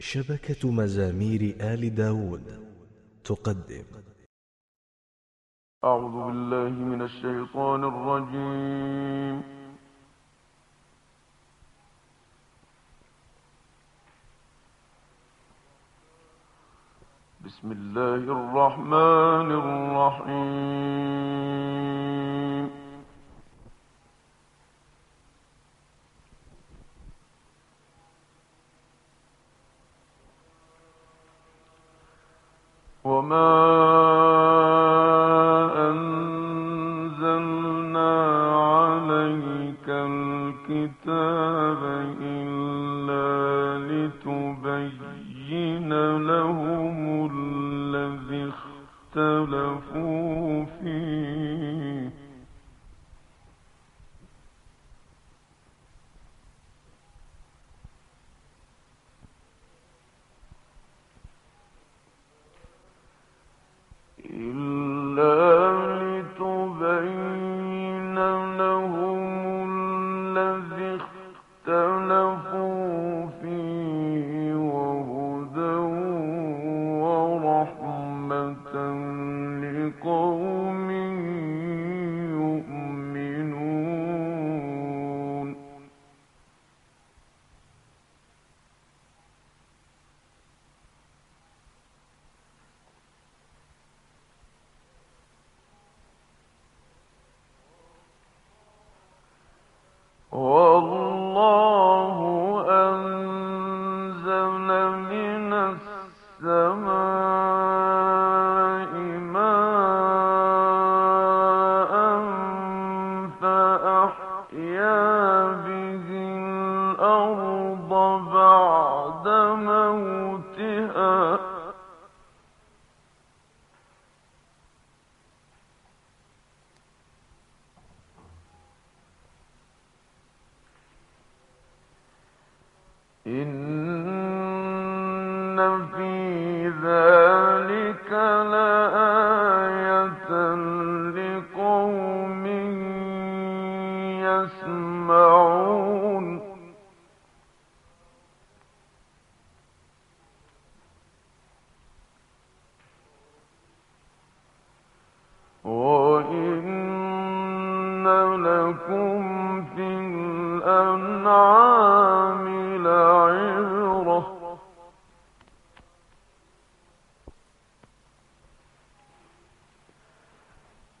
شبكة مزامير آل داود تقدم. أعوذ بالله من الشيطان الرجيم. بسم الله الرحمن الرحيم. وما أنزلنا عليك الكتاب إلا لتبين لهم الذي اختلفوا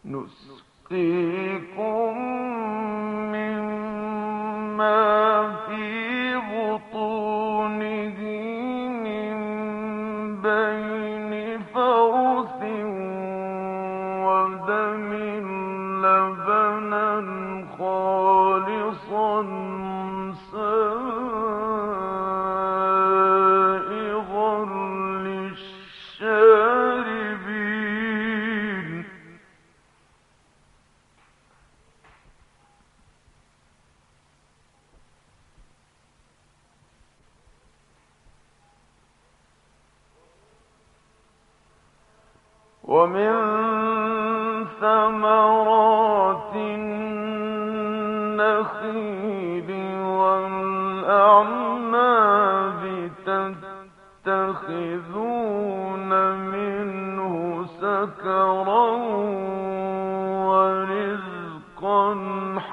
نسقيكم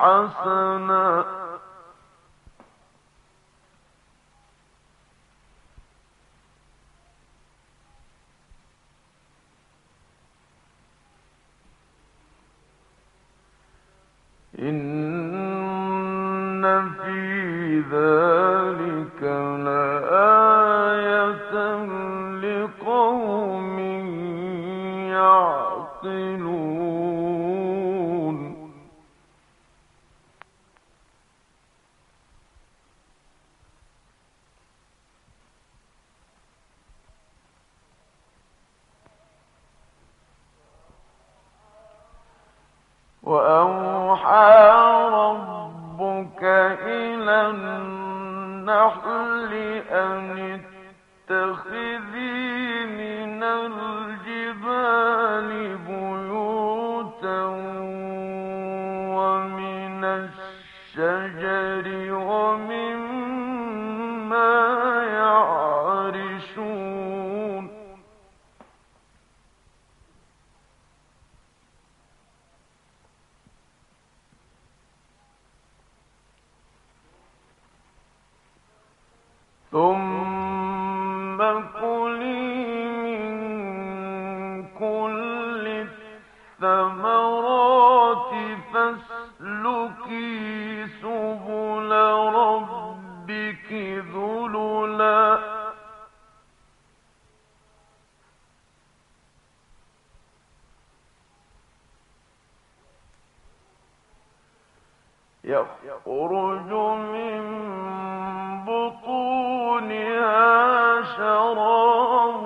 حَسَنًا يخرج من بطونها شراب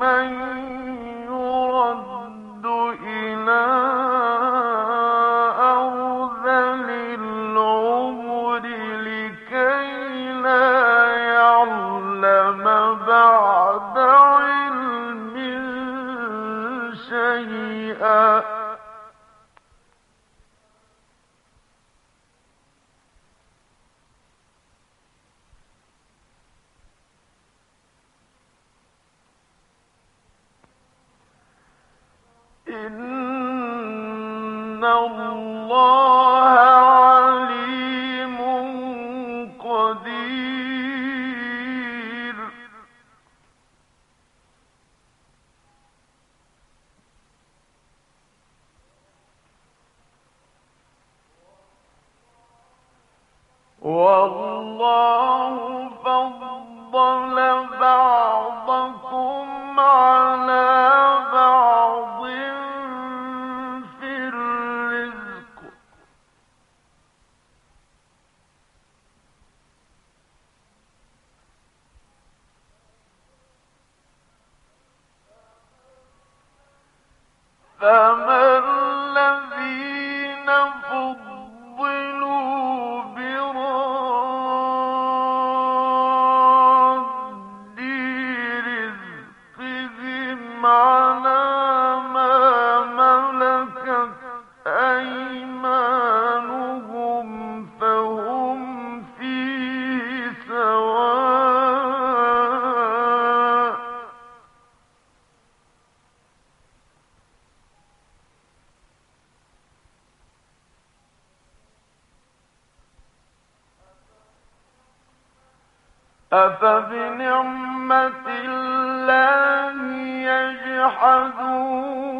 من أفبنعمة الله يجحدون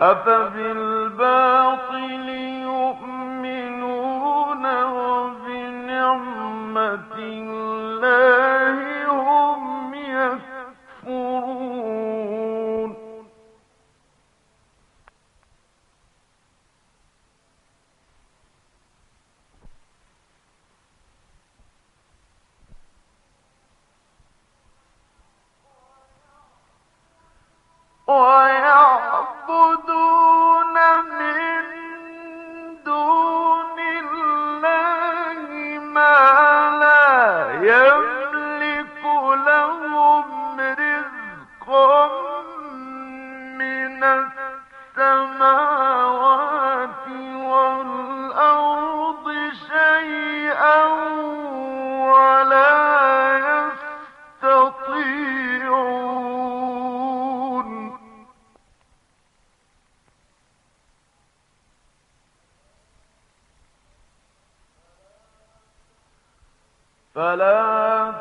أفبالباطل يؤمنون وبنعمة الله هم يكفرون. ويكفرون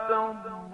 تضل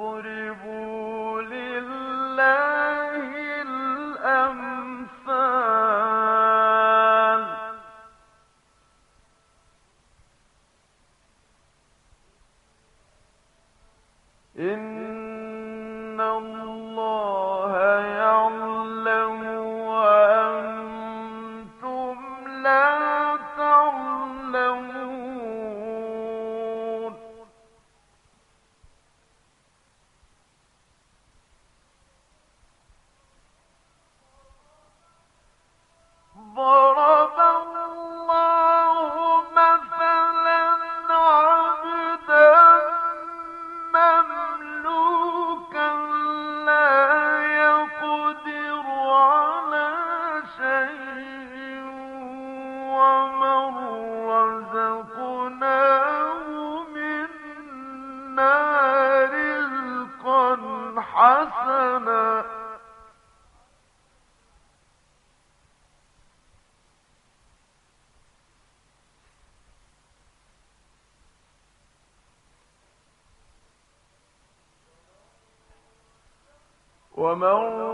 ومن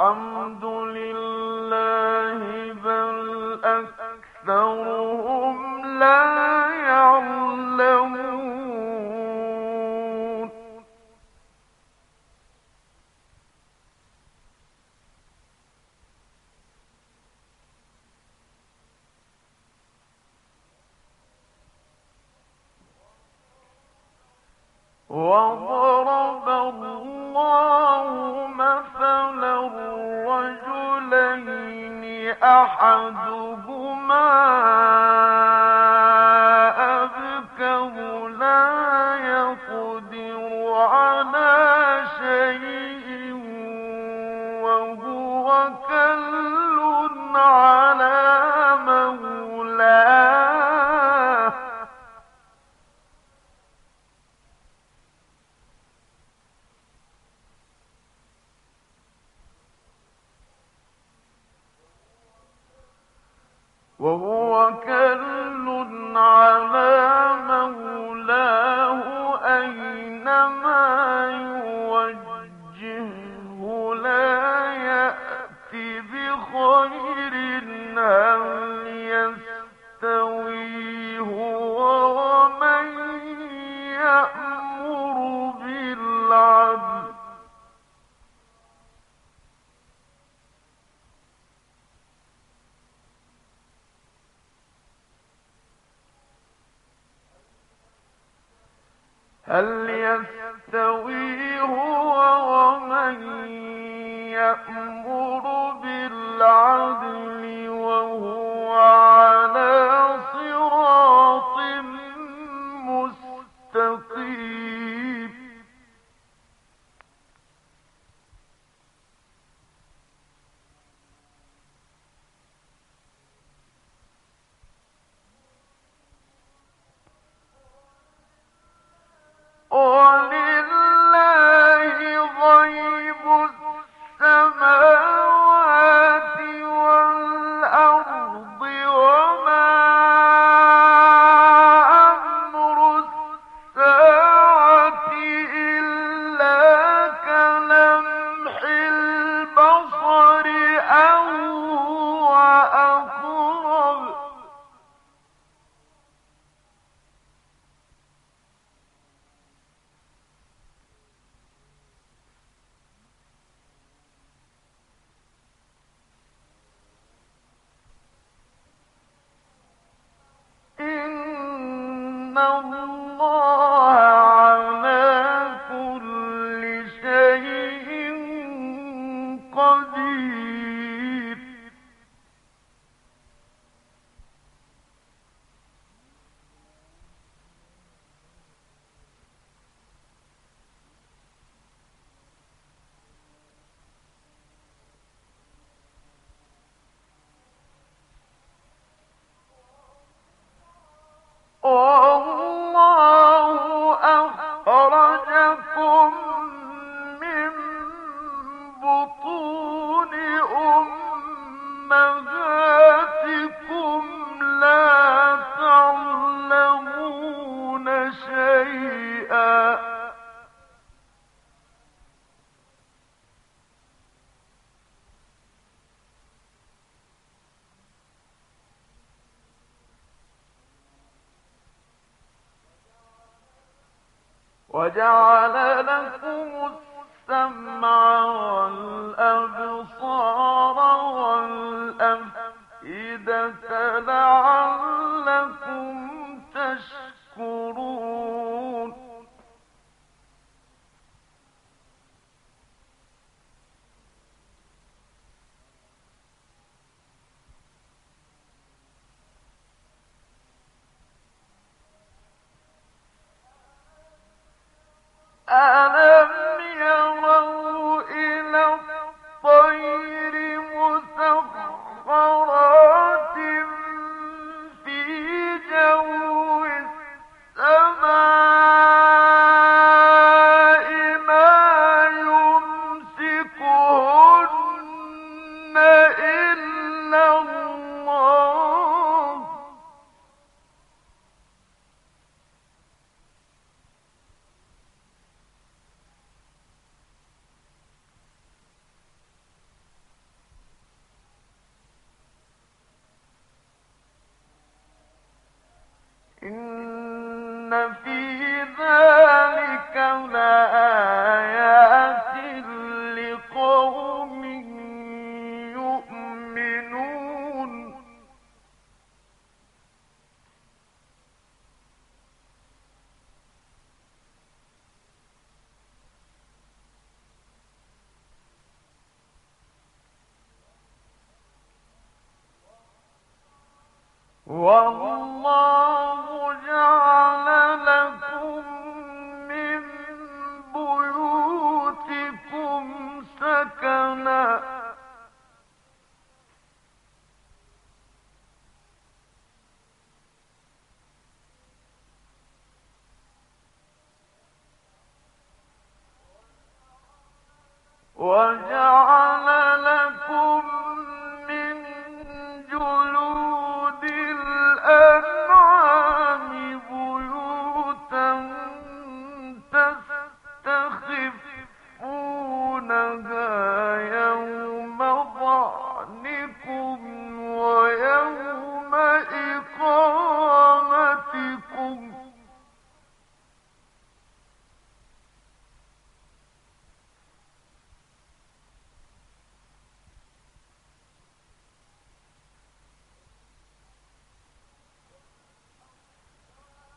الحمد لله يأمر بالعدل Não. وجعل لكم السمع والأبصار والأفئدة لعلكم Whoa.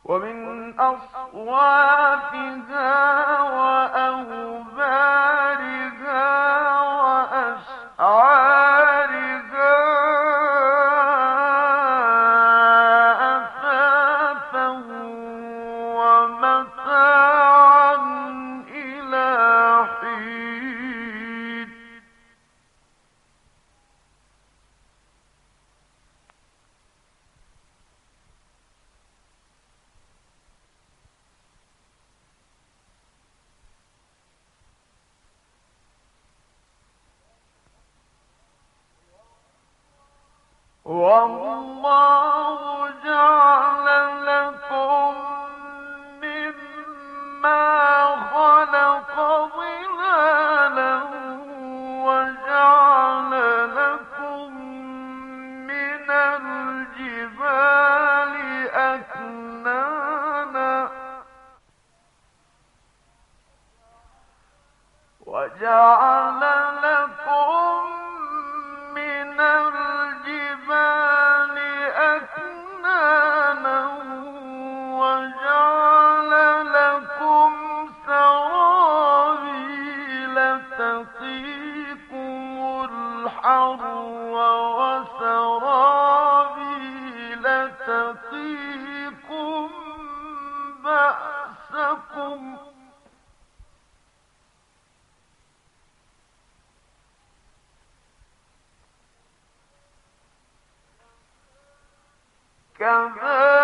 ومن أصوافها وأوبارها والله جعل لكم مما خلق ظلالا وجعل لكم من الجبال وجعل كما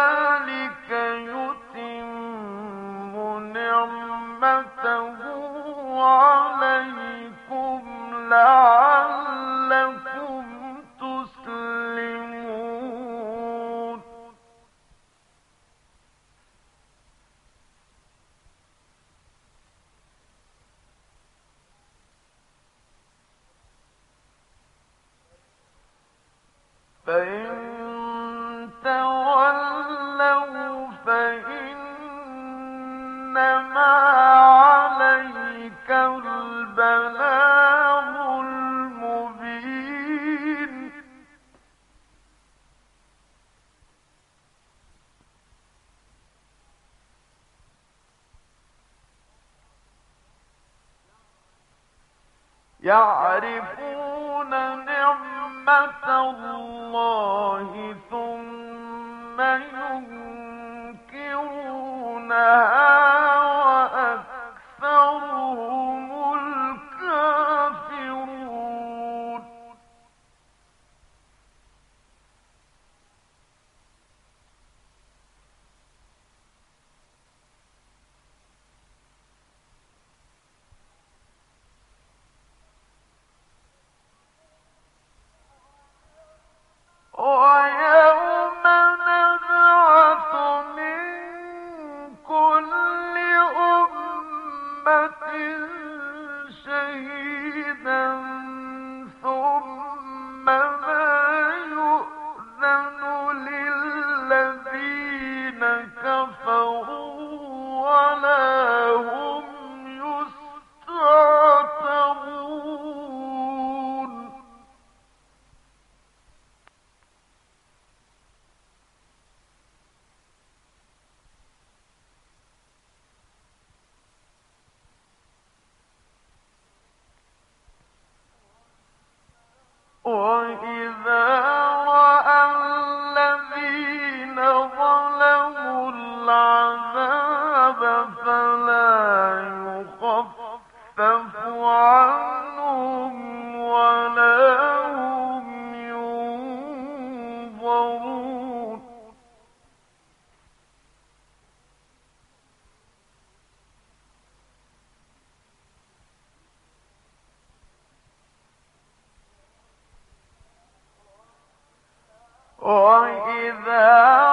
يعرفون نعمة الله ثم ينكرونها. I. وإذا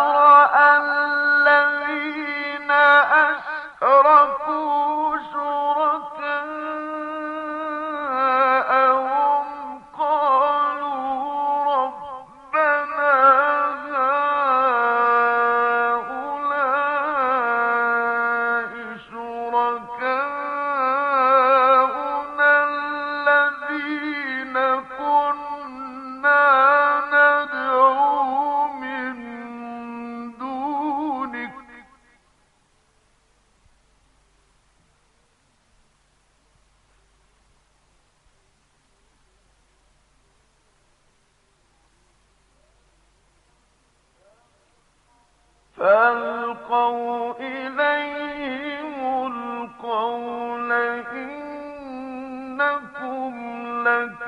إنكم لك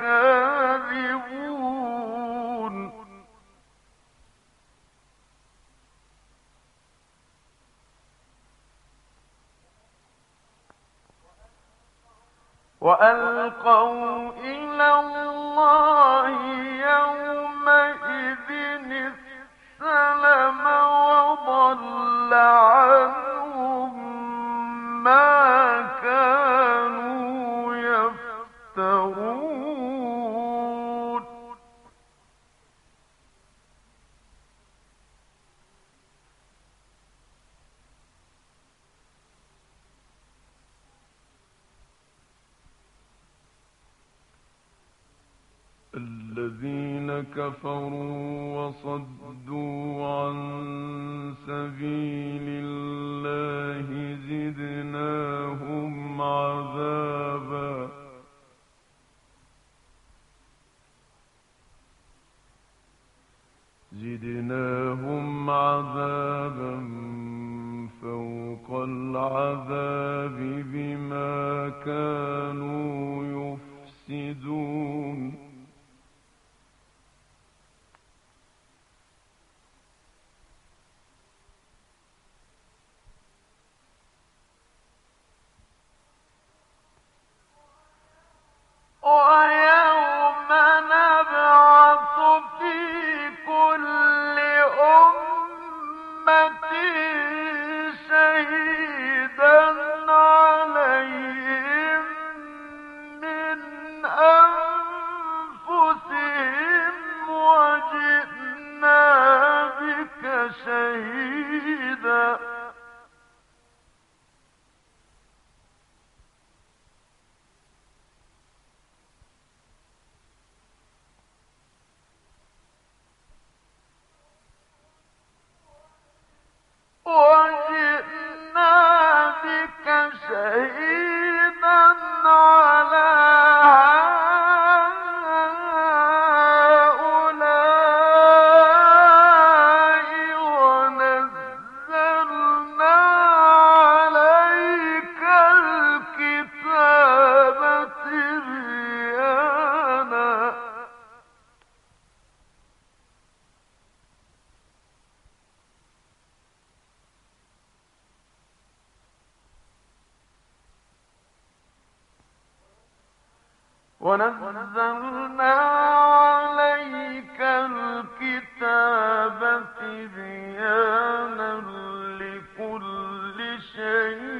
ونزلنا عليك الكتاب تبيانا لكل شيء.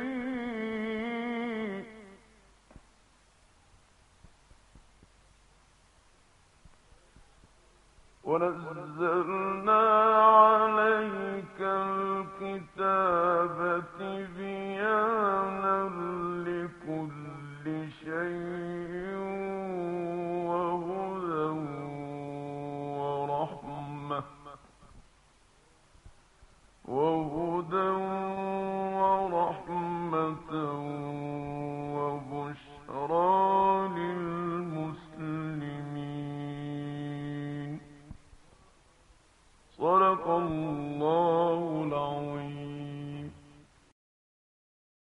ونزلنا عليك الكتاب لكل شيء.